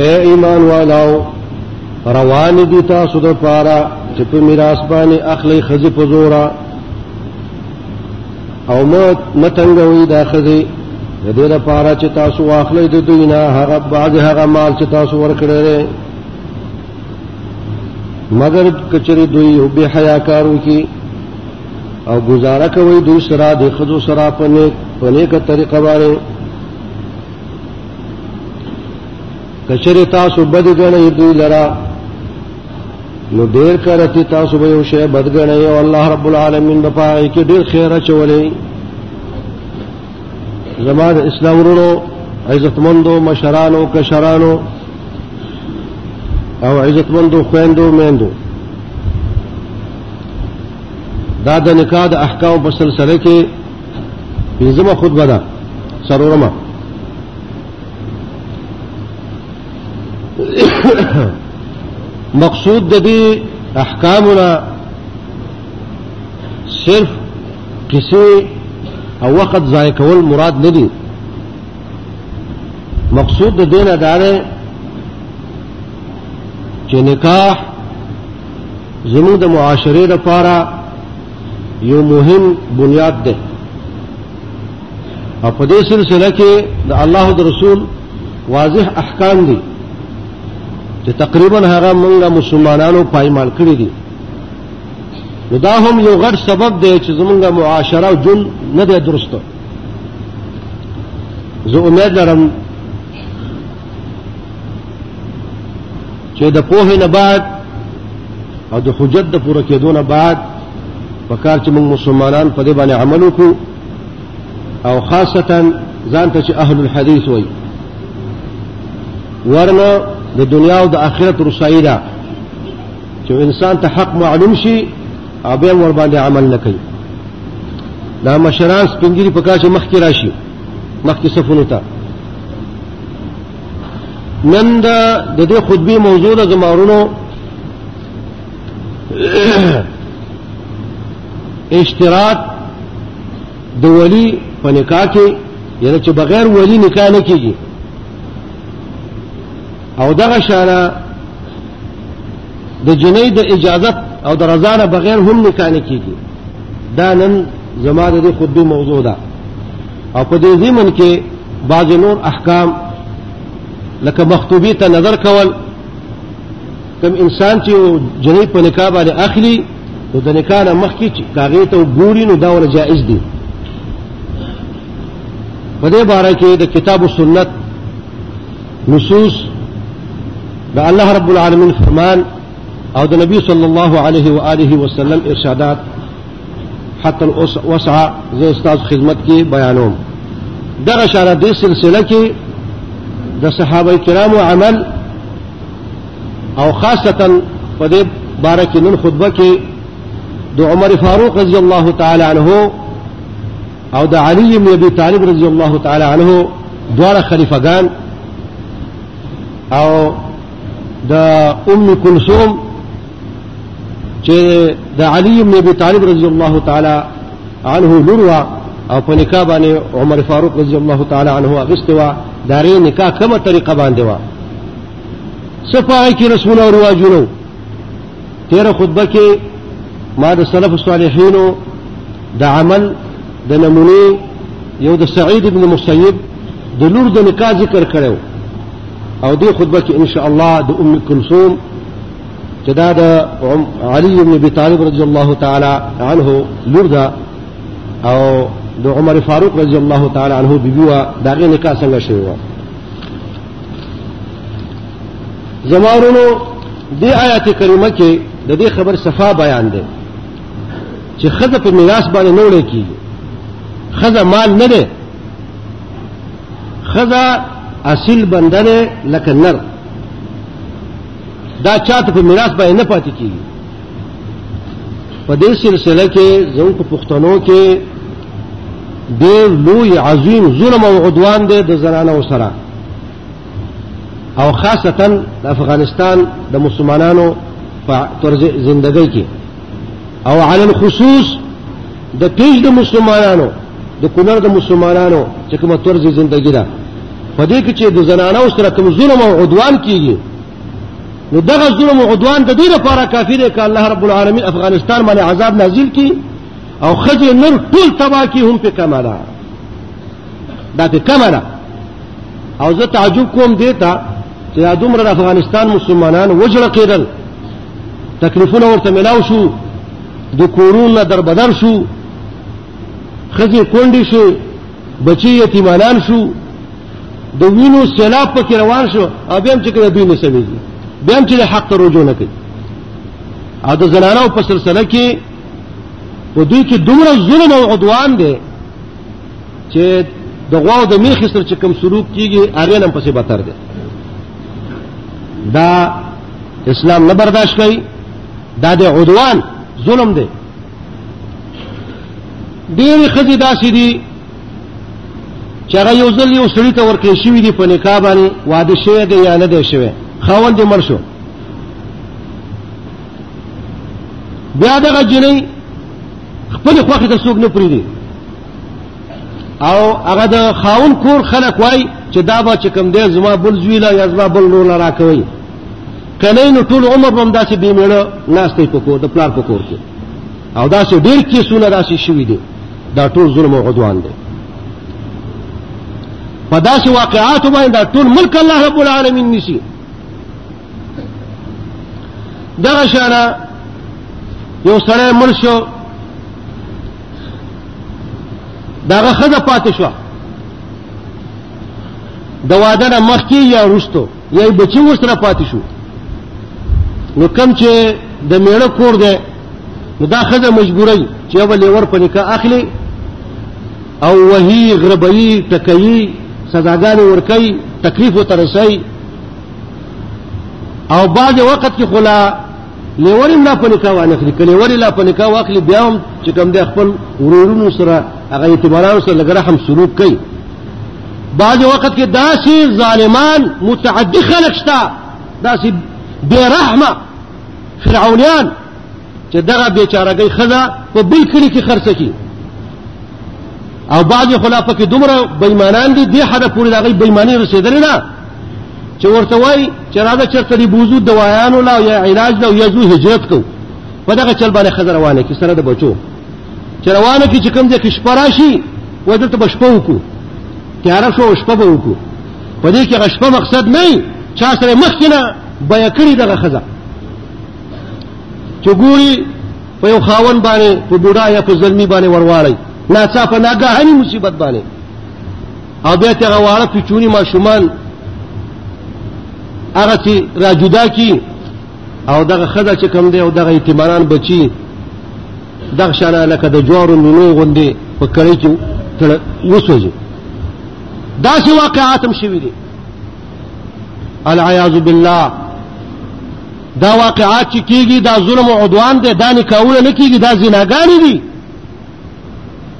اے ایمان والاو روان دي تاسو د پاره چې په میراث باندې اخلي خزي په زورا او مت متنګوي دا خزي د دې لپاره چې تاسو واخلي د دوی نه هغه بعض هغه مال چې تاسو ورکړل مگر کچری دوی به حیا کارو کی او گزاره کوي دوی سره د خزو سره په نیک په نیکه طریقه باندې کچره تاسو بد غنئ دوی لرا نو ډیر کرتی تاسو به یو شی بد غنئ او الله رب العالمین په پای کې ډیر خیره چولې زما د اسلام ورونو عزتمندو مشرانو کشرانو او عزتمندو خويندو میندو دا د نکاح د احکام په سلسله کې پنځمه خطبه ده سرورمه مقصود د دې احکامنا صرف کسی او وقت ضایع کول مراد نه دي مقصود د دینه دا ده چې نکاح زموږ د معاشرې لپاره یو مهم بنیاد دی او په دې سلسله کې د الله د رسول واضح احکام دي چې تقریبا هغه موږ مسلمانانو پایمال کړی دي نو دا هم یو غټ سبب دی چې زمونږ معاشره او جون نه دی درسته زه امید لرم چې د پوهې نه بعد او د حجت د پوره کېدو نه بعد په کار چې موږ مسلمانان په دې باندې عمل وکړو او خاصتا ځان ته چې اهل الحدیث وایي ورنه د دنیا او د آخرت رسایي ده چې انسان ته حق معلوم شي او بیا ور باندې عمل نه کوي دا مشران سپینګری په کار چې مخکې راشي مخکې صفونو ته نن د د دې خطبه موضوع د زمارونو اشتراک د ولی په نکاح کې یعنی چې بغیر ولی نکاح نه کیږي او دغه شانه د جنې د اجازت او د رضا نه بغیر هم نکاح نه کیږي دا نن زما د خود موضوع ده او په دې ضمن کې بعض نور احکام لکه مخطوبی ته نظر کول کم انسان چې جنې په نکاح باندې اخلي نو د نکاح نه مخکې چې کاغې ته ګوري نو دا ور جائز دي په دې باره کې د کتاب سنت نصوص د الله رب العالمین فرمان او د نبی صلی الله علیه و آله وسلم ارشادات حتی وسع زه استاد خدمت کې بیانوم دغه شاره د سلسله کې د صحابه کرامو عمل او خاصتا په دې باره کې نن خطبه کې د عمر فاروق رضی الله تعالی عنه او د علی بن ابي طالب رضی الله تعالی عنه دواړه خلیفګان او دا ام کلثوم چې د علي بن ابي طالب رضی الله تعالی عنه لوروا او په نکاح باندې عمر فاروق رضی الله تعالی عنه اغستوا دا ری نکاح کومه طریقه باندې وا صفای کې رسول او رواجونو تیر خطبه کې ما د سلف صالحینو د عمل د نمونې یو د سعید ابن مسیب د لور د نکاح ذکر کړو او دې خطبه کې ان شاء الله د ام کلثوم چې دا د علی ابن ابي طالب رضی الله تعالی عنه لور ده او د عمر فاروق رضی الله تعالی عنه بیبي وا دا غي نکاح څنګه شوی و زمارونو دې آیات کریمه کې د دې خبر صفا بیان ده چې خزه په میراث باندې نه وړي کی خزه مال نه ده خزه اصل بندره لکه نر دا چاته په میراث باندې نه پاتې کیږي په دې سلسله کې زموږ په پښتنو کې ډېر لوی عظیم ظلم او عدوان دی د زنانو سره او خاصتا د افغانستان د مسلمانانو په طرز زندګۍ کې او علی الخصوص د پیج د مسلمانانو د کونړ د مسلمانانو چې کومه طرز زندګی ده په دې کې چې د زنانو سره کوم ظلم او عدوان کیږي نو دغه ظلم او عدوان د دې لپاره کافی دی چې الله رب العالمین افغانستان باندې عذاب نازل کړي او خځې نور ټول تباہ کی هم په کماله دا په کماله او زه تعجب کوم دیتا چې دا دومره د افغانستان مسلمانان وجړه کېدل تکلیفونه ورته ملاو شو د کورونا در بدر شو خزي کونډي شو بچي یتیمانان شو د وینو سیلاب پکې روان شو او بیا هم چې کله دوی نه سمېږي بیا هم چې د حق ته رجوع نه کوي او د زنانو په سلسله کې په دوی کې دومره ظلم او عدوان دی چې د غواو د میخې سره چې کوم سلوک کیږي هغه نن پسې بتر دی دا اسلام نه برداشت کوي دا د عدوان ظلم دی ډېری خزي داسې دي چې هغه یو ځل یو سړی ته ورکړی شوی دی په نکاح باندې واده شوی دی یا نه دی شوی خاوند یې مړ شو بیا دغه جنۍ خپل خوښه ته څوک نه پریدي او هغه د خاون کور خلک وای چې دا به چې کوم دی زما بل زوی لا یا زما بل نور لا راکوي کله نو ټول عمر هم داسې بې میړه ناشته په کور د پلار په کور کې او داسې ډېر کیسونه داسې شوي دي دا ټول ظلم او عدوان دی په داسې واقعاتو باندې دا ټول ملک الله رب العالمین نیسي دغه شانه یو سړی مړ شو دغه خزه پاتې شو د واده نه مخکې یا وروسته یا بچی ورسره پاتې شو نو کم چې د میړه کور دی نو دا خزه مجبورای چې یو لیور په نکاح اخلي او وهي غربوي ټکوي سزاګانې ورکوي تکلیف ورته رسوي او بعض وخت کې خلا لیوریم لا په نکاح وانه خلی کله وری لا په نکاح واخلي بیا هم چې کوم د خپل ورورونو سره هغه اعتبارانو سره لګره هم سلوک کوي بعض وخت کې داسې ظالمان متعدی خلک شته داسې بے رحمه فرعونیان چې دغه بیچارګۍ خزه په بل کلی کې خرڅ کی او بعض خلافه کې دومره بېمانان دي د حد پورې دغه بېمانه رسیدل نه چې ورته وای چې راځه چې تری بوزو دوايانو لا یا علاج لا یا زو هجرت کو په دغه چل باندې خزر روانه کی سره د بچو چې روانه کی چې کوم ځای کې شپه راشي و دلته بشپو وکړو تیار شو شپه به وکړو په دې کې غشپه مقصد نه چا سره مخکنه بیا کړی دغه خزر چې ګوري په یو خاون باندې په بوډا یا په زلمی باندې ورواړی ناڅاپه ناګهاني مصیبت باندې او بیا ته غواړه کوچونی ماشومان هغه چې را جدا کی او دغه خدا چې کم دی او دغه اعتمادان بچي دغه شانه لکه د جوارو نونو غوندي په کړی چې وسوځي دا سی واقعات هم شوي دي العیاذ بالله دا واقعات چې کیږي دا ظلم او عدوان دی دا نکاحونه نه کیږي دا زناګانی دي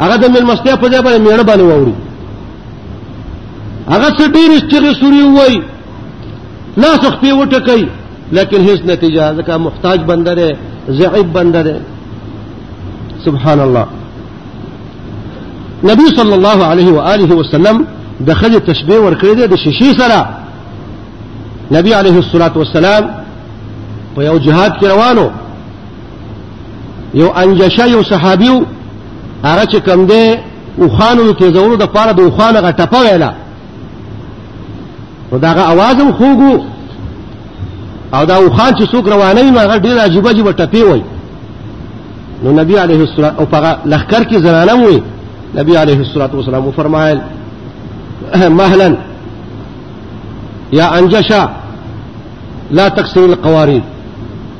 هغه د ملمستیا په ځای باندې میړه باندې ووري هغه څه ډیر چغې سوري وای لا څخ په وټه کوي لیکن هیڅ نتیجه ځکه محتاج بنده دی ضعیف بنده دی سبحان الله نبی صلی الله علیه و آله وسلم د خځې تشبیه ورکړې ده د شیشې سره نبی علیه الصلاۃ والسلام په یو جهاد کې روانو یو انجشه یو صحابیو هغه چې کم دی او خانو د تیزولو د پاره د خوان هغه ټپه ویله نو دا هغه اواز هم خوګو او دا خوان چې څوک روانه نو هغه ډیر عجیب عجیب ټپی وای نو نبی علیه السلام او هغه لخر کې زنانه وای نبی علیه الصلاۃ والسلام فرمایل مهلا یا انجشا لا تکسر القواریر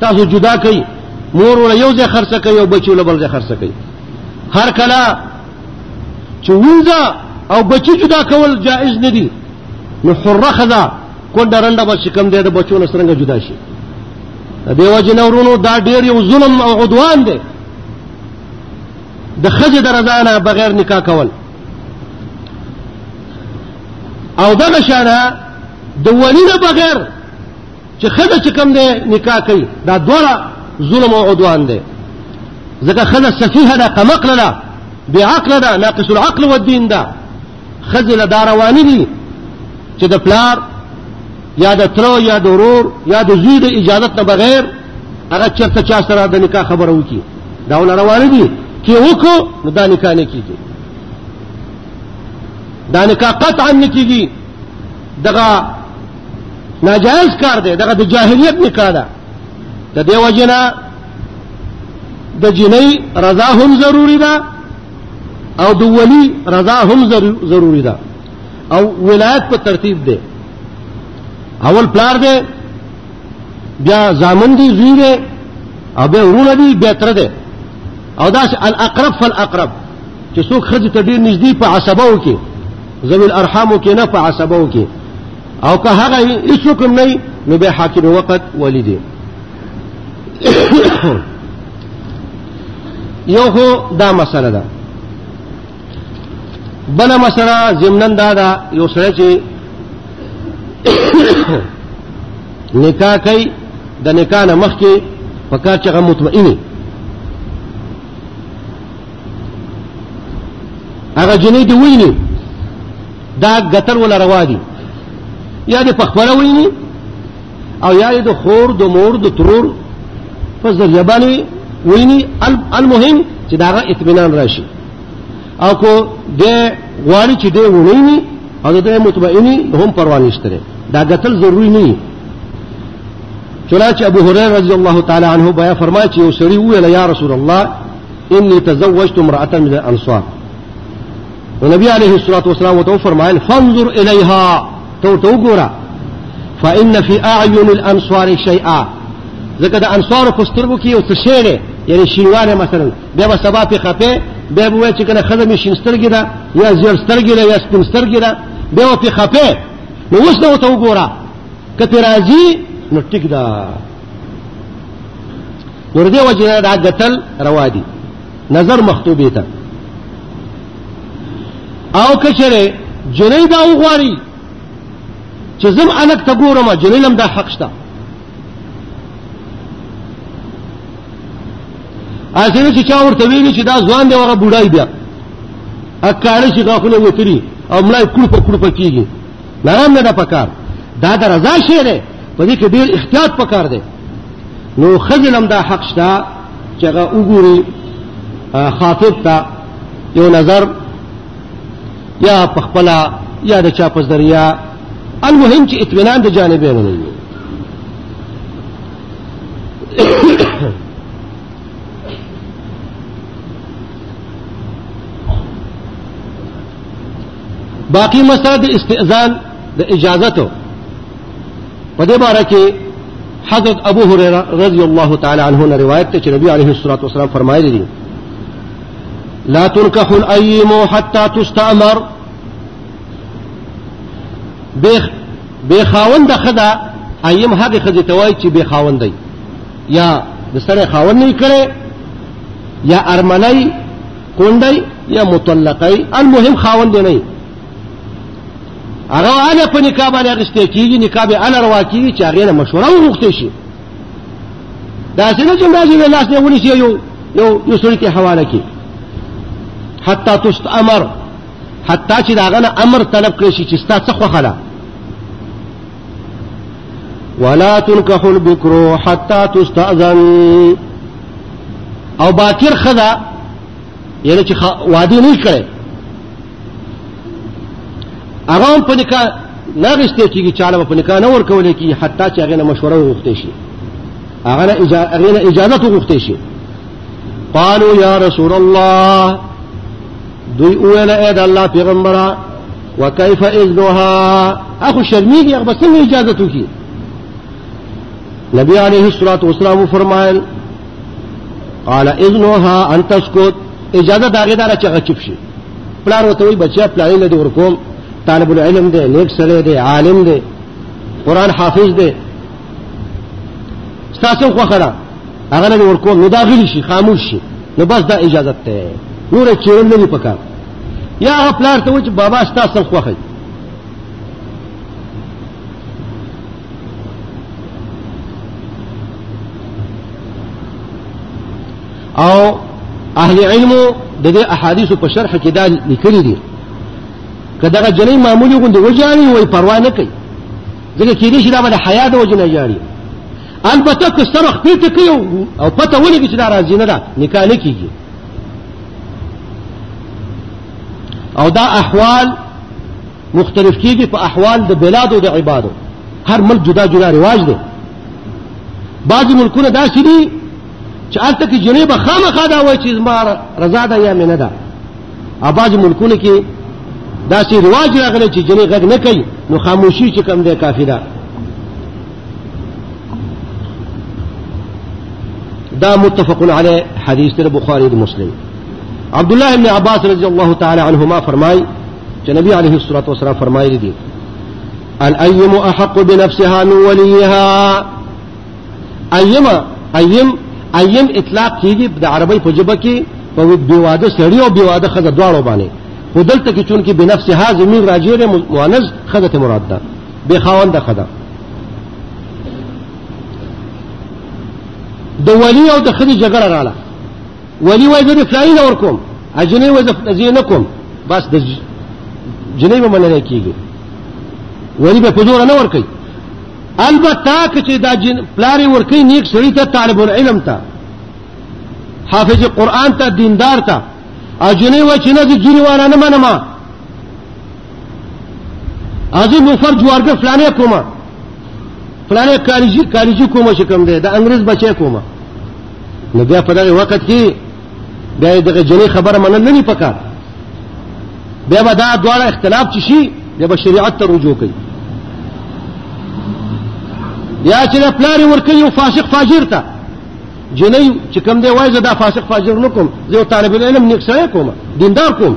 تاسو جدا کئ مور ول یو ځای خرڅ کئ او بچو له بل ځای خرڅ کئ هر کله چې ونځه او بچی جدا کول جائز نه دي نو حره خدا کونډه رنده بچ کم دی د بچو له سرنګ جدا شي دیو جن ورونو دا ډیر یو ظلم او عدوان دی د خځه درځانه بغیر نکاح کول او دغه شانه د ولید بغیر چې خزه چې کم دی نکاح کوي دا دوړه ظلم او عدوان دی ځکه خزه سفیه ده کمقله ده بې عقله ده ناقص العقل والدین ده ښځې له دا روانې دي چې د پلار یا د تره یا د ورور یا د زوی د اجازت نه بغیر هغه چېرته چا سره د نکاح خبره وکړي دا ول روانې دي کې وکړو نو دا نکاح نه کېږي دا نکاح قطعا نه کېږي دغه ناجائز کار دی دغه د جاهلیت نکاح ده د دې وجنه د جنۍ رضا هم ضروری ده او د ولی رضا هم ضروری ده او ولایت په ترتیب ده اول پلار ده بیا زامن دي زوی ده او بیا ورونه دي بیا تر ده او داس الاقرب فالاقرب چې څوک خځه ته ډیر نږدې په عصبو کې ذوی الارحام کې نه په عصبو کې او که هغه هیڅ حکم نه نو به حاکم وقت ولی دی یو خو دا مسله ده بل مسله زمنن دا دا یو سره چې نکاح کوي د نکاح نه مخکې پکار چې هغه مطمئنه هغه جنې دی ویني دا غتل ولا روا دي یا د پخپل ویني او یا د خور د مور د ترور په ذریعہ باندې ویني المهم چې دا اطمینان راشي او کو د غواړي چې د ونی او د مطمئنی هم پروا نشته دا غتل ضروری نه چنانچه ابو هريره رضی الله تعالی عنه بیا فرمایي چې یو سړی ویل یا رسول الله اني تزوجت امراه من الانصار ونبي عليه الصلاه والسلام وتوفر معين فانظر اليها تو تو ګورا فان في اعين الانصار شيئا ځکه د انصار په سترګو کې یو څه شی دی یعنی شینوانه مثلا بیا به سبا په خپه بیا به وای چې کنه خزه می شین سترګې ده یا زیر سترګې ده یا سپین سترګې ده بیا په خپه نو اوس نو ته وګوره کته راځي نو ټیک ده نور دی وجه دا قتل روا دي نظر مخطوبه ته او کچره جنې دا وغواړي چې زم انک ته ګورم جنې لم دا حق شته اسینه چې چا ورته ویلي چې دا ځوان دی هغه بوډای بیا اکاړه چې غاخونه وتري او ملای کړ په کړ پکېږي نرم نه ده پکار دا د رضا شی دی په دې کې ډیر احتیاط پکار دی نو خزلم دا حق شته چې هغه وګوري خاطب ته یو نظر یا په خپل یا د چا په ذریعہ المهم چې اطمینان د جانبین نه وي باقی مسئلہ د استئذان د اجازت په دې باره کې حضرت ابو هريره رضی الله تعالی عنه نے روایت ته چې نبی عليه الصلاه والسلام فرمایلی دي لا تنكح الايم حتى تستأمر به به خاوند خدا ايم هغه خدي توای چې به خاوند دی یا د سره خاوند نه کړي یا ارمنای کونډی یا مطلقه المهم خاوند نه هغه اله په نکاح باندې اخیستې کیږي نکاح به اله روا کیږي چې هغه نه مشوره وغوښتي شي دا څنګه چې راځي له لاس نه ونی شي یو یو یو سړي ته حواله کی حتا تست امر حتا چې داغه امر طلب کړی شي چې ستا څه خوخه ولا تنكح البكر حتى تستأذن او باکر خدا یعنی چې وادي نه کړي هغه په نکاح نه غشته کیږي چې عالم په نکاح نه ورکول کی حتی چې هغه مشوره وغوښته شي هغه اجازه وغوښته شي قالوا يا رسول الله دوی اوله اې د الله پیغمبره وکيف اذنها اخو شرمېږي هغه څنګه اجازه توکي نبی عليه الصلاه والسلام فرمایل قال اذنها ان تسكت اجازه داګه دار چې غچپ شي پلار وته وي بچا پلار له دې ورکوم طالب العلم دی نیک سره دی عالم دی قران حافظ دی تاسو خو خره هغه نه ورکو نو دا غلی شي خاموش شي نو بس دا اجازه ته نور چیرل نه پکار یا هغه پلار ته و چې بابا ستاسو خوخه او اهل علم د دې احادیث په شرح کې دا لیکلي دي کداغه جنې معمولی غوندي وجاري وای پروا نه کوي ځکه کې دې شي دا به حیا د وجنه جاري البته که سره خپل ټکی او پته ولګي چې دا راځي نه ده نکاح نه کیږي او دا احوال مختلف کیږي په احوال د بلاد او د عبادو هر ملک جدا جدا رواج دی بعض ملکونه داسې دي چې هلته کې جنې به خامخا دا وایي چې زما رضا ده یا مې نه ده او بعض ملکونه کې داسې رواج راغلی چې جنې غږ نه کوي نو خاموشي چې کم دی کافي ده دا متفق علی حدیث در بخاری د مسلم عبد الله ابن عباس رضی الله تعالی عنهما فرمای چې نبی علیه الصلاۃ والسلام فرمایلی دي الایم احق بنفسها من ولیها ایم ایم ایم اطلاق کیږي د عربی په جبه کې په بیواده سړی او بیواده خزه دواړو باندې خودلته کې چون کې بنفسها زمين راجیره مؤنث خزه مراد ده به خاوند خدا د ولی او د خدي جګړه رااله ولی وای زه فلانی نه ورکوم اجنه وای زه نه کوم بس د جنې به منل کیږي ولی به پزور نه ورکي البته چې دا جن پلاری ورکي نیک سړی ته طالب العلم ته حافظ قرآن ته دیندار ته اجنه وای چې نه د جنې والا نه منما ازو نوفر جوارګه فلانه کومه فلانه کاریجی کاریجی کومه چې کوم دی د انګريز بچی کومه نو بیا په دغه وخت کې بیا دغه جنې خبره منل نه پکار بیا به دا دواړه اختلاف چې شي بیا به شریعت ته رجوع کوي یا چې د پلار ورکړي او فاسق فاجر ته جنې چې کوم دی وایي زه دا فاسق فاجر نه کوم زه یو طالب العلم نیک سره کوم دیندار کوم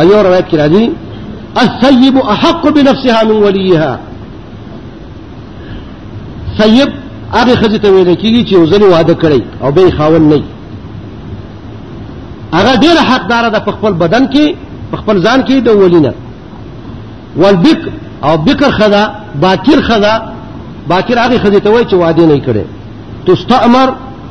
ایو روایت کې راځي السيب احق بنفسها من وليها سيب هغه خځه ته ویل کیږي چې وزن واده کړي او به خاون نه هغه ډیر حقدار ده په خپل بدن کې په خپل ځان کې د ولینه والبک او بکر خدا باکر خدا باکر هغه خدای ته وای چې وعده نه کړي تستأمر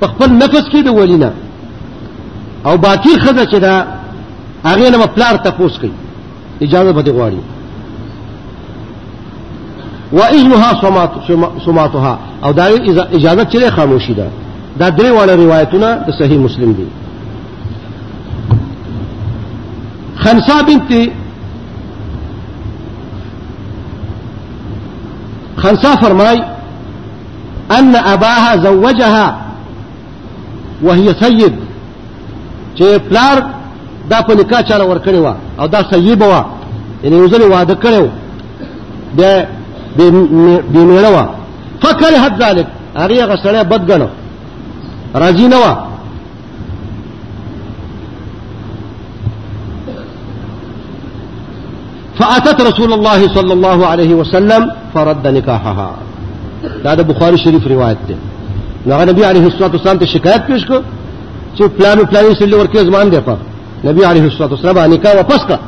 په خپل نفس کې د ولینه او باقی خزه چې دا هغه نه پلار تپوس کوي اجازه به غواړي واذنها سمات سماتها او دا اجازه چې خاموشي ده دا درې واړه روایتونه د صحیح مسلم دي خنسا بنت خنسا فرمای ان اباها زوجها وهي سيد چې پلار دا په نکاح چاله ور کړی و او دا سيب و یعنی یو ځل واده کړو د د میړه و فکر حد ذلک هغه هغه سره بد غنو راضی نه و فاتت رسول الله صلی الله علیه وسلم فرد نکاحها دا د بخاری شریف روایت ده نو نبی علیه الصلاه والسلام ته شکایت پیش کو چې پلان او پلان سره ورکه زمان دی په نبی علیه الصلاه والسلام باندې کا واپس کا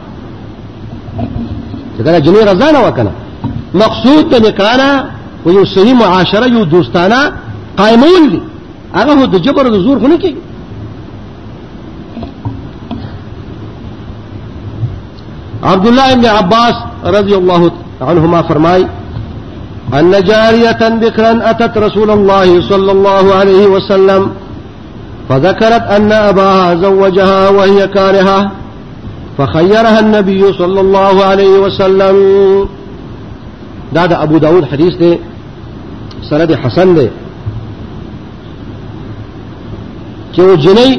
چې دا جنې رضا نه وکنه مقصود د نکانا و یو صحیح معاشره یو دوستانه قائمون دي هغه د جبر د زور خونه کې عبد الله بن عباس رضي الله عنهما فرماي أن جارية بكرا أتت رسول الله صلى الله عليه وسلم فذكرت أن أباها زوجها وهي كارهة فخيرها النبي صلى الله عليه وسلم دا دا أبو داود حديث دي سند حسن دي چې جنۍ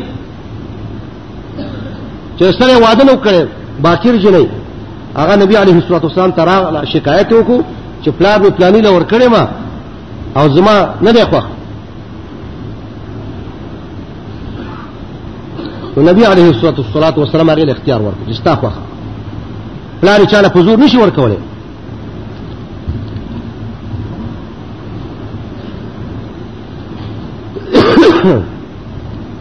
چې سره واده نو کړي باکر جنې هغه نبی عليه الصلاه والسلام ترا شکایت وکړو چې پلار می پلاني لور کړي ما او زما نه دی خوښ نو نبی عليه الصلاه والسلام هغه اختیار ورکړ چې ستا خوښ پلار یې چاله حضور نشي ورکولای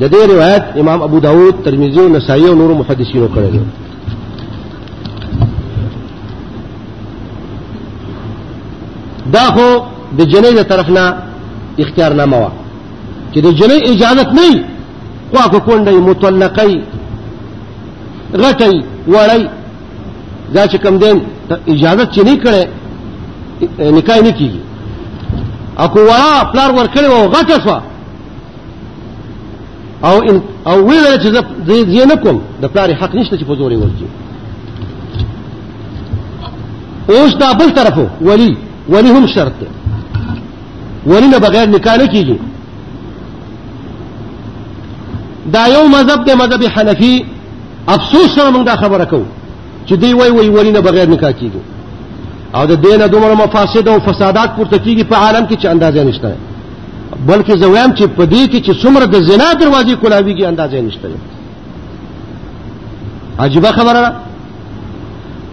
د دې روایت امام ابو داود ترمذی او نسائی او نور محدثینو کړی دی دا خو د جنې له طرف نه اختیار نامه وا چې د جنې اجازه نه خو کو کونډه متلقي غټي وړي دا چې کم دین اجازه چې نه کړي نکاح نه کیږي اكو ورا پلار ور کړی او غټه شو او ان او ویل چې زه نه کوم د پلار حق نشته چې په زور ورځي اوس دا بل طرفو ولی ولی هم شرط دی ولی نه بغیر نکاح نه کیږي دا یو مذهب دی مذهب حنفي افسوس سره موږ دا خبره کوو چې دی وای وای ورینه بغیر نکاح کیږي او د دینه دومره مفاسد او فسادات پورته کیږي په عالم کې چې اندازې نشته بلکې زه وایم چې په دې کې چې څومره د زنا دروازې کولاویږي اندازې نشته عجیبه خبره ده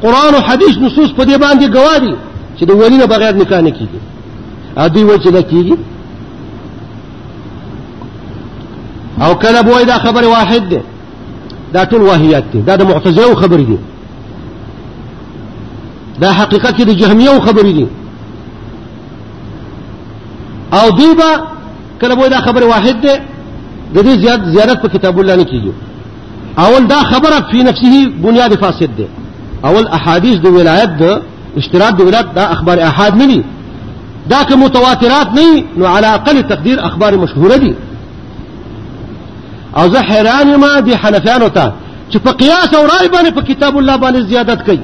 قرآن او حدیث نصوص په دې باندې گواه دي چې د ولي نه بغیر نکاح نه کیږي ا دوی وایي چې نه کیږي او کله بوای دا خبره واحد ده دا ټول واهیات دي دا د معتزله خبرې دي دا حقیقت کې د جهمیه خبرې دي او دوی به کله به دا خبره واحد ده د دې زیات زیارت په کتاب الله نه کیږي اول دا خبره په نفسه بنیاد فاسد ده اول احادیث د ولایت د اشتراک د ولایت دا اخبار احاد نه دي دا که متواترات نه نو علی اقل تقدیر اخبار مشهوره دي او زه حیران یم د حنفیانو ته چې په قیاس او رای باندې په کتاب الله باندې زیادت کوي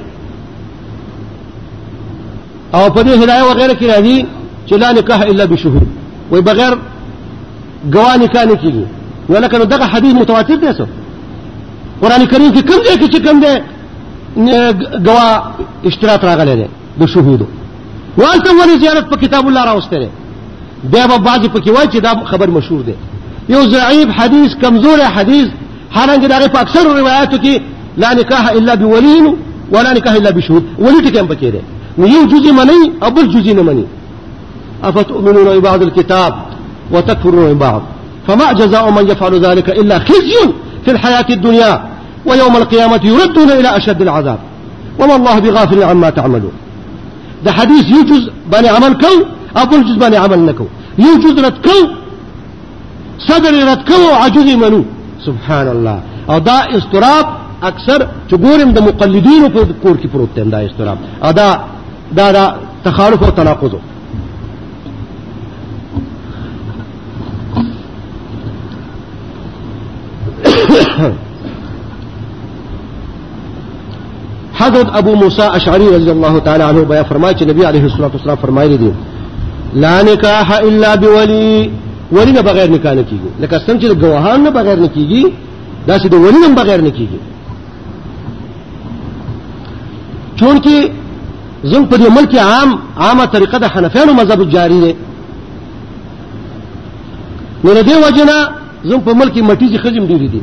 او په دې هدايه وغیرہ کې راځي چې لا نکاح الا بشهود وي بغیر ګواه نکاح نه کیږي ولکه دغه حدیث متواتر دی سو قران کریم کې کوم ځای کې چې کوم دی ګواه اشتراط راغلی دی د شهودو والته ولې زیارت په کتاب الله راوسته دی بیا به بعضې پکې وایي چې دا خبر مشهور دی یو ضعیف حدیث کمزور حدیث حالانکه د هغې په اکثرو روایاتو کې لا نکاح الا بولین ولا نکاح الا بشهود ولي ټکی هم پکې دی نو یو جزء مني او بل جزء نه مني افتؤمنون ببعض الكتاب وتكفرون ببعض فما جزاء من يفعل ذلك إلا خزي في الحياة الدنيا ويوم القيامة يردون إلى أشد العذاب وما الله بغافل عما تعملون ده حديث يجوز بني عمل كو او بل جز بني عمل نكو يجوز رد كو صدر رد كو عجز منو سبحان الله او دا استراب اکثر چې ګورم د مقلدینو په کور کې پروت دی دا استراب او دا دا, دا تخالف او تناقض حضرت ابو موسی اشعری رضی الله تعالی عنہ بیا فرمایي چې نبی علیه الصلاه والسلام فرمایلی دي لا نکاح الا بولی ولی نه بغیر نکاح نه کیږي لکه څنګه چې ګواهان نه بغیر نه کیږي دا چې د ولی نه بغیر نه کیږي چونکی زموږ په دې ملک عام عامه طریقه د حنفیانو مذهب جاری دی نو د دې وجنه زموږ په ملک مټیږي خزم ډیری دي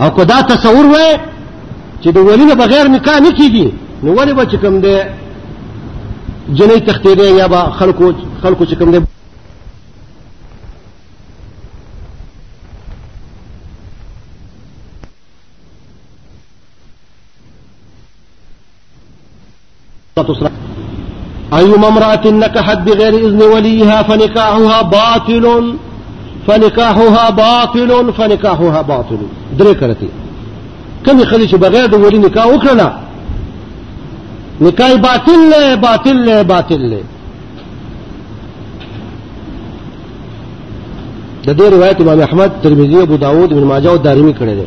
او کو دا تصور وای چې د ولینه بغیر نکاح نه کیږي نو ولې به چې کوم دی جنې تختې دی یا به خلکو خلکو چې کوم دی أيما امرأة نكحت بغير إذن وليها فنكاحها باطل فنکاحها باطل فنکاحها باطل درې کرتی کمی خلی چې بغیر د ولی نکاح وکړه نکاح باطل له باطل له باطل له د دې روایت امام احمد ترمذی ابو داود ابن ماجه او دارمی کړی دی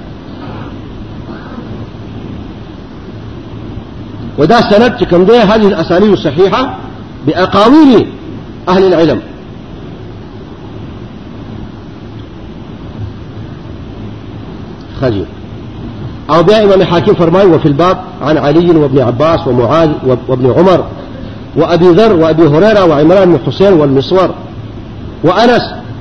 ودا سند كم ده هذه الأسانيد الصحيحة بأقاويل أهل العلم خزي أو بها إمام حاكم فرماي وفي الباب عن علي وابن عباس ومعاذ وابن عمر وأبي ذر وأبي هريرة وعمران بن حسين والمصور وأنس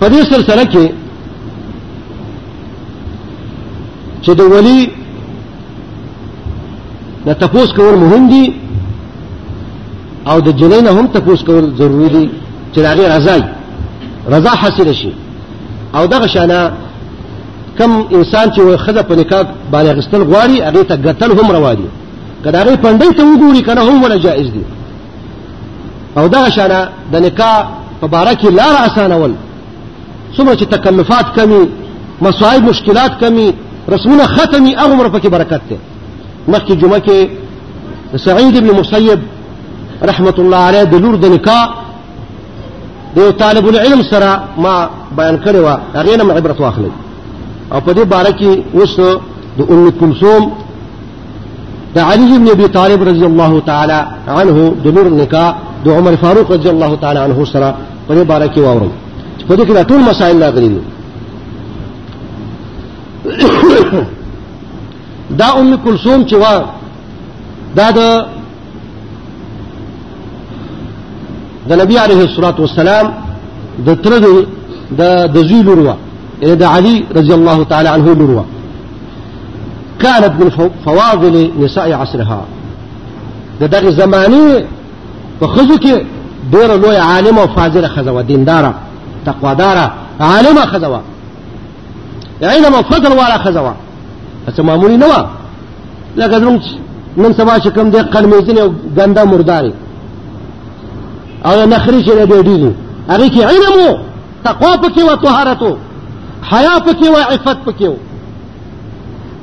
په دې سلسله کې چې د ولی د تپوس کول مهم دي او د جنې نه هم تپوس کول ضروری دي چې د هغې رضا رضا حاصل شي او دغه شانه کم انسان چې وي خزه په نکاح باندې غستل غواړي هغه ته قتل هم روا دي کله هغه پندې ته وګوري کنه هم ولا جائز دي او دا شانه د نکاح په باره کې لار اسانول څومره چې تکلفات کمی مصائب مشکلات کمی رسمونه ختمي هغه عمر پکې برکت ده مخکې جمعه کې سعید ابن مسیب رحمت الله علیه د لور د نکاح دو طالب العلم سرا ما بیان کرے وا اغینا ما عبرت واخلی او پا دی بارکی وستو دو ام کلسوم دا علی ابن ابی طالب رضی اللہ تعالی عنہ دو نور نکا دو عمر فاروق رضی اللہ تعالی عنہ سرا پا دی بارکی واورم پا دی کلا طول مسائل لا غلی دا ام کلسوم چوا دا دا د نبی عليه الصلاة والسلام د تر د د زوی لوروا د علي رضي الله تعالى عنه لوروا كانت من فواضل نساء عصرها د دغه زماني په خزو کې ډېر لوی عالم او فاضله خزوه دینداره تقواداره عالمه خزوه علم او فضل والا ښځه وه هسې معمولي نه وه لکه زمونږ نن سبا چې کوم دی قلمېزنې او ګنده مردارې او د نخري چې دی ډېرې هغې کې علم و تقوا پکې وه طهارت و حیا پکې وه عفت پکې و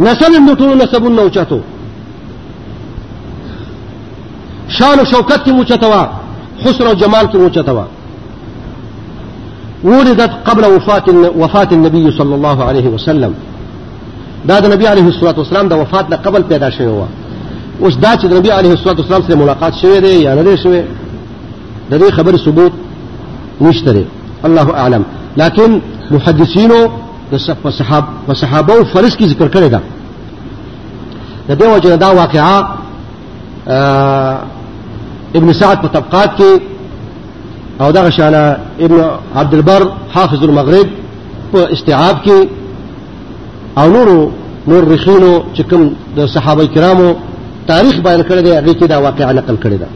نسل هم د ټولو نسبونو نه اوچت و شان و شوکت کې موچته وا حسن او جمال کې موچته وا ولدت قبل وفات وفات النبي صلى الله عليه وسلم دا د نبی عليه الصلاه والسلام د وفات نه قبل پیدا شوی و اوس دا چې د نبی عليه الصلاه والسلام سره ملاقات شوی دی یا نه دی شوی د دې خبر ثبوت نشته دی الله اعلم لكن محدثینو د صحاب صحابه او فرض کی ذکر کړی دا د دې وجه دا واقعا ابن سعد په طبقات کې او دغه شانه ابن عبد البر حافظ المغرب په استيعاب کې او نورو نور رخینو چې کوم د صحابه کرامو تاریخ بیان کړی دی هغه کې دا واقعا نقل کړی دی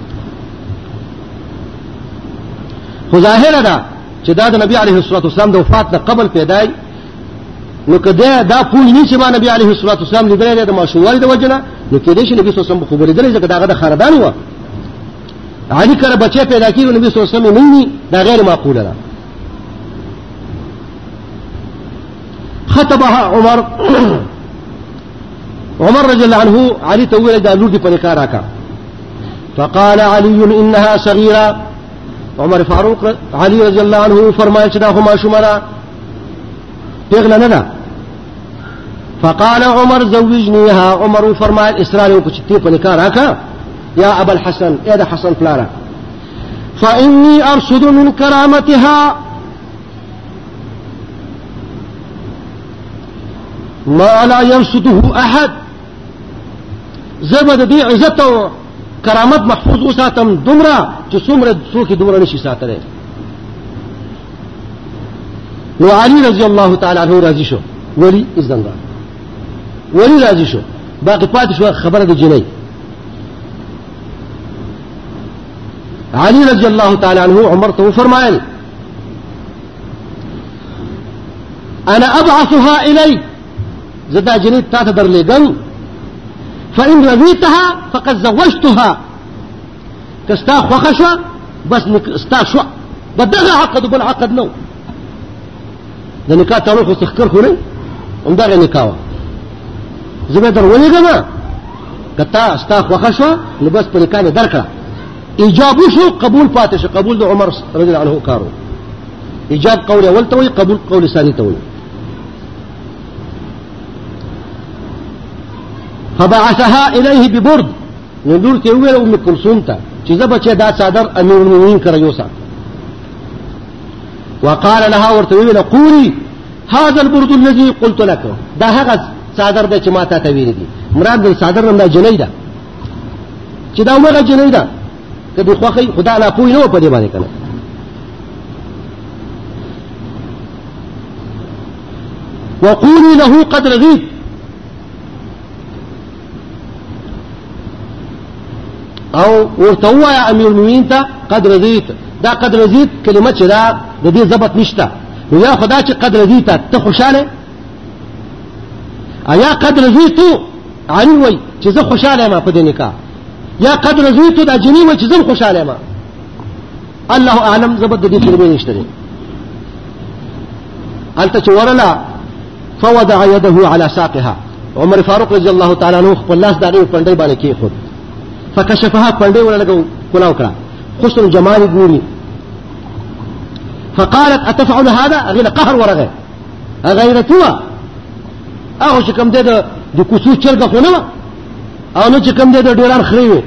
خو ظاهره ده چې دا د نبی عليه الصلاه والسلام د وفات نه قبل پیدای نو کده دا پوه نه چې ما نبی عليه الصلاه والسلام لیدل دی د ماشوموالي د وجنه نو کې دې چې نبی صلی الله علیه وسلم خبرې درې ځکه داغه د خردان و علي کړه بچي پیدا کیږي نبی صلی الله علیه وسلم نه ني دا غیر معقول ده خطبها عمر عمر رضی الله عنه علي ته ویل دا لور دې په نکاح راکا فقال علي انها صغيره عمر فاروق علي رضی الله عنه فرمایي چې دا هما شمره پیغله نه ده فقال عمر زوجنيها عمر فرمایل اسرار یو کوچ تی په نکاح راکا یا ابا الحسن یا د حسن پلارا فإني أرشد من كرامتها ما لا يرشده أحد زبد دي عزته کرامت محفوظ وساتم دومره چې څومره څوک دومره نشي ساتلی نو علی رضی الله تعالی عنہ راضی شو ولی ازدن را ولی راضی شو باقی پاتې شو خبره د جنۍ علی رضی الله تعالی عنہ عمر ته فرمایل انا ابعثها الی زدا جنې تا ته درلېږم فان رضيتها فقد زوجتها که ستا خوښه شوه بس ستا شوه به دغه عقد بل عقد نه و د نکاح تړل خو سخکر خو نه همدغه نکاح وه زه به در ولېږم که تا ستا خوښه شوه نو بس په نکاح مې درکړه ایجاب وشو قبول پاتې شو قبول د عمر رضی الله عنه کار و ایجاب قول اول ته وایي قبول قول ثاني ته وایي فبعثها إليه ببرد نو لور ته وویل ام کلثوم ته چې زه بچې دا څادر امیر المؤمنین کړی یوسه وقال لها ورته ویل قولي هذا البرد الذي قلت لك دا هغه څادر دی چې ما ته ویل دي مراد د څادر نن دا جنۍ ده چې دا هغه جنۍ ده که د خوخي خدا لا پوي نه په دې باندې کنه وقولي له قد رغيت او ورته وایا امیر المؤمنین ته قد رضیت دا قد رضیت کلمه چې دا د دې ضبط نشته نو یا خدا چې قد رضیت ته خوشاله ایا قد رضیت علی وای چې زه خوشاله ما په دې نکاح یا قد رضیت دا جنی وای چې زه خوشاله ما الله اعلم زبد دې کلمې نشته دي انت چورلا فوضع يده على ساقها عمر فاروق رضی الله تعالی عنہ خپل لاس دغه پندای باندې کې خود فکشفها پندای ولا لګو کلاو کړه حسن جمال ګوري فقالت اتفعل هذا غير قهر ورغه غیرتوا هغه چې کوم دی د کوڅو چرګه خو نه او نو چې کوم دې د ډولر خري وي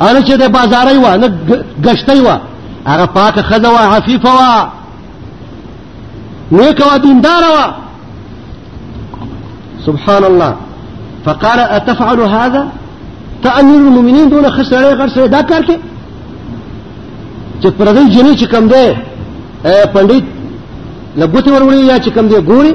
او نو چې د بازاري و نه گشتي و هغه پاکه خزه و عفيفه و نیک و دیندار و سبحان الله فقال اتفعل هذا تأمير المؤمنين دون خسر غير سره دا کار کې چې پردی جنې چې کم دی پندې لګوتې ورولې یا چې کم دی ګوري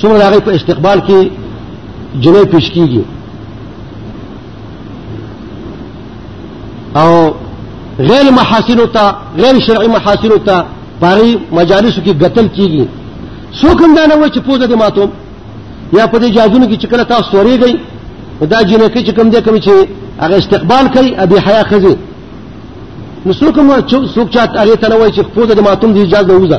څومره هغه په استقبال کې جنې پیش کیږي او غیر محاسن ته غیر شرعي محاسن ته پاري مجالس کې قتل کیږي سو کوم دا نه و چې پوزه دې ماتوم یا په دې جادونو کې چې کله تاسو سوريږئ دا جنې کې چې کوم دې کوم چې هغه استقبال کوي ابي حیا خزي نو څوک مو څوک چاته هغه ته نه وایي چې خپل د ماتوم دی اجازه وځه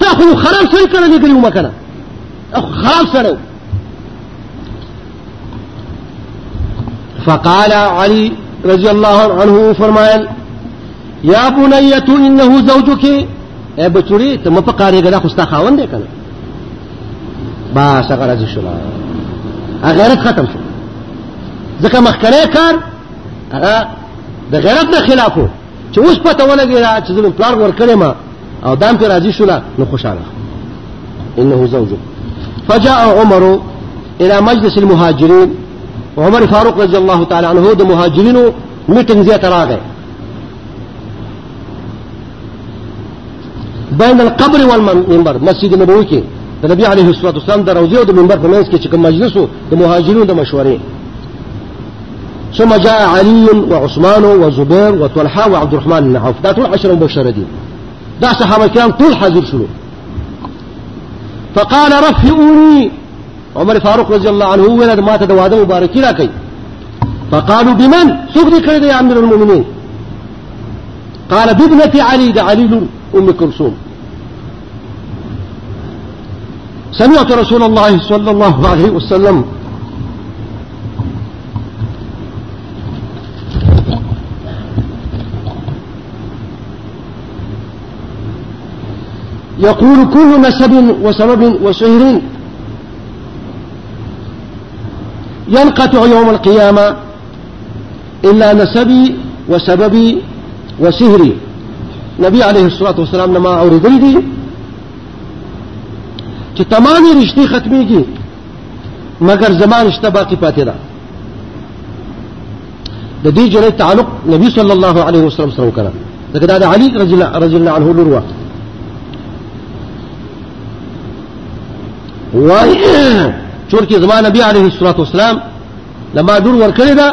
تا خو خراب سړی کړه دې کړی ومه کنه خراب سړی فقال علي رضي الله عنه فرمایل یا بنیتو انه زوجک اے بچوری ته مې په کارې غلا خوستا خاوند دی کنه با څنګه راځي شو غیرت ختم شو ځکه مخکنه کار هغه د غیرت نه خلاف وو چې اوس پته ولګېده چې زموږ پلار ورکړی ما او دام پرې راضي شوله نو خوشحاله انه زوجه فجاء عمر الى مجلس المهاجرين عمر فاروق رضي الله تعالى عنه د مهاجرینو میټنګ زیات راغی بین القبر والمنبر مسجد نبوي کې د نبی عليه الصلاه والسلام د روضې او د منبر په منځ کې چې کوم مجلس د مهاجرینو د مشورې ثم جاء علي وعثمان وزبير وطلحة وعبد الرحمن بن عوف دا ټول عشر مبشر دي دا صحابه کرام ټول حاضر شول فقال رفعوني عمر فاروق رضي الله عنه ویل ما ته د واده مبارکي راکړي فقالوا بمن څوک دې کړی دی امیر المؤمنین قال بابنة علي د علي لور ام كلثوم سمعت رسول الله صلى الله عليه وسلم يقول كل نسب وسبب وشهر ينقطع يوم القيامة إلا نسبي وسببي وسهري نبي عليه الصلاة والسلام لما أورد لي چې تمامي رشتي ختميږي مګر زما رشته باقی پاتې ده د دې جره تعلق نبی صلی الله علیه وسلم سره وکړه ځکه دا د علی رضی الله رضی الله عنه لور و وای چورکی زما نبی علیه الصلاۃ والسلام لما دور ورکړی دا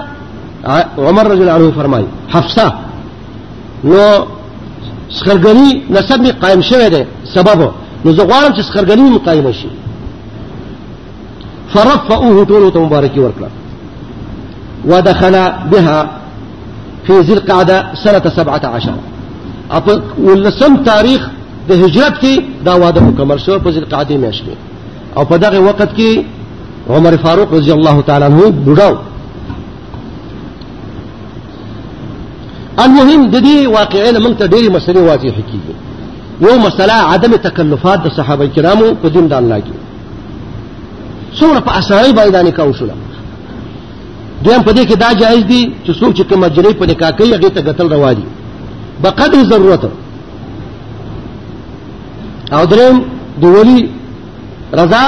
عمر رضی الله عنه فرمای حفصه نو سخرګنی نسب می قائم شوه دی سبب نو زه غواړم چې سخرګنی می قائم شي فرفعوه ټول ته مبارکي ورکړه ودخل بها في ذي القعدة سنة سبعة عشر اپ ولسم تاریخ د هجرت کې دا واده مکمل شو په ذي القعدة میاشت کې او په دغه وخت کې عمر فاروق رضی الله تعالی عنہ بډاو المهم د دې واقعې نه موږ ته ډېرې مسلې واضحې کېږي یو مسله عدم تکلفات د صحابه کرامو په دین د الله کې څومره په اسانۍ باندې دا نکاح وشوله دویم په دې کې دا جایز دي چې څوک چې کومه جنۍ په نکاح کوي هغې ته ګتل روا دي به قدر ضرورت او دریم د ولي رضا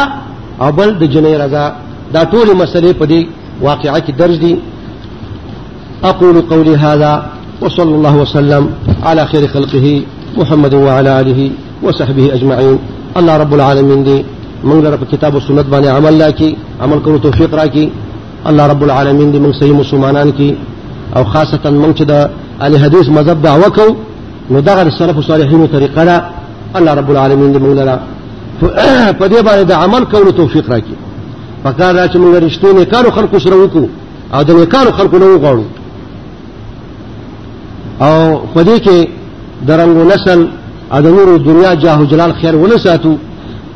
او بل د جنې رضا دا ټول مسلې په دې واقعا کې درج دي اقول قولي هذا وصلى الله وسلم على خير خلقه محمد وعلى اله وصحبه اجمعين الله رب العالمين دي من رب كتاب السنة باني عمل لكي عمل كرو توفيق راكي الله رب العالمين دي من سيم مسلمانان كي او خاصة من چې د اهل حدیث مذهب دعوه کو نو دغه سلف صالحینو طریقه الله رب العالمین دې موږ لرا په دې باندې د عمل کولو توفیق راکړي پکار را چې موږ رښتینی کارو خلکو سره وکړو او د نیکانو خلکو نه وغواړو او په دې کې د رنګو نسل او د نورو دنیا جاه او جلال خیر ونه ساتو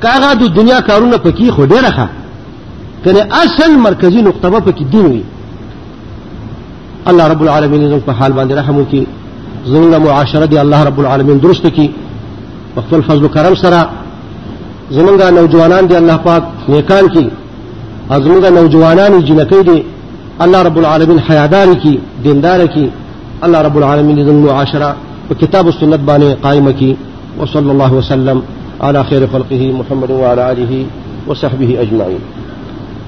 کاغه د دنیا کارونه پکې خو ډېره ښه کنه اصل مرکزی نقطه به پکې دین وي الله رب العالمین زموږ په حال باندې رحم وکړي زموږ معاشره دی الله رب العالمین درست کړي په خپل فضل او کرم سره زموږ نوجوانان دی الله پاک نیکان کړي او زموږ نوجوانان جنکې دي الله رب العالمین حیادار کړي دیندار کړي الله رب العالمین زموږ معاشره په کتاب او سنت باندې قائم کړي وصلى الله وسلم على خير خلقه محمد وعلى آله وصحبه أجمعين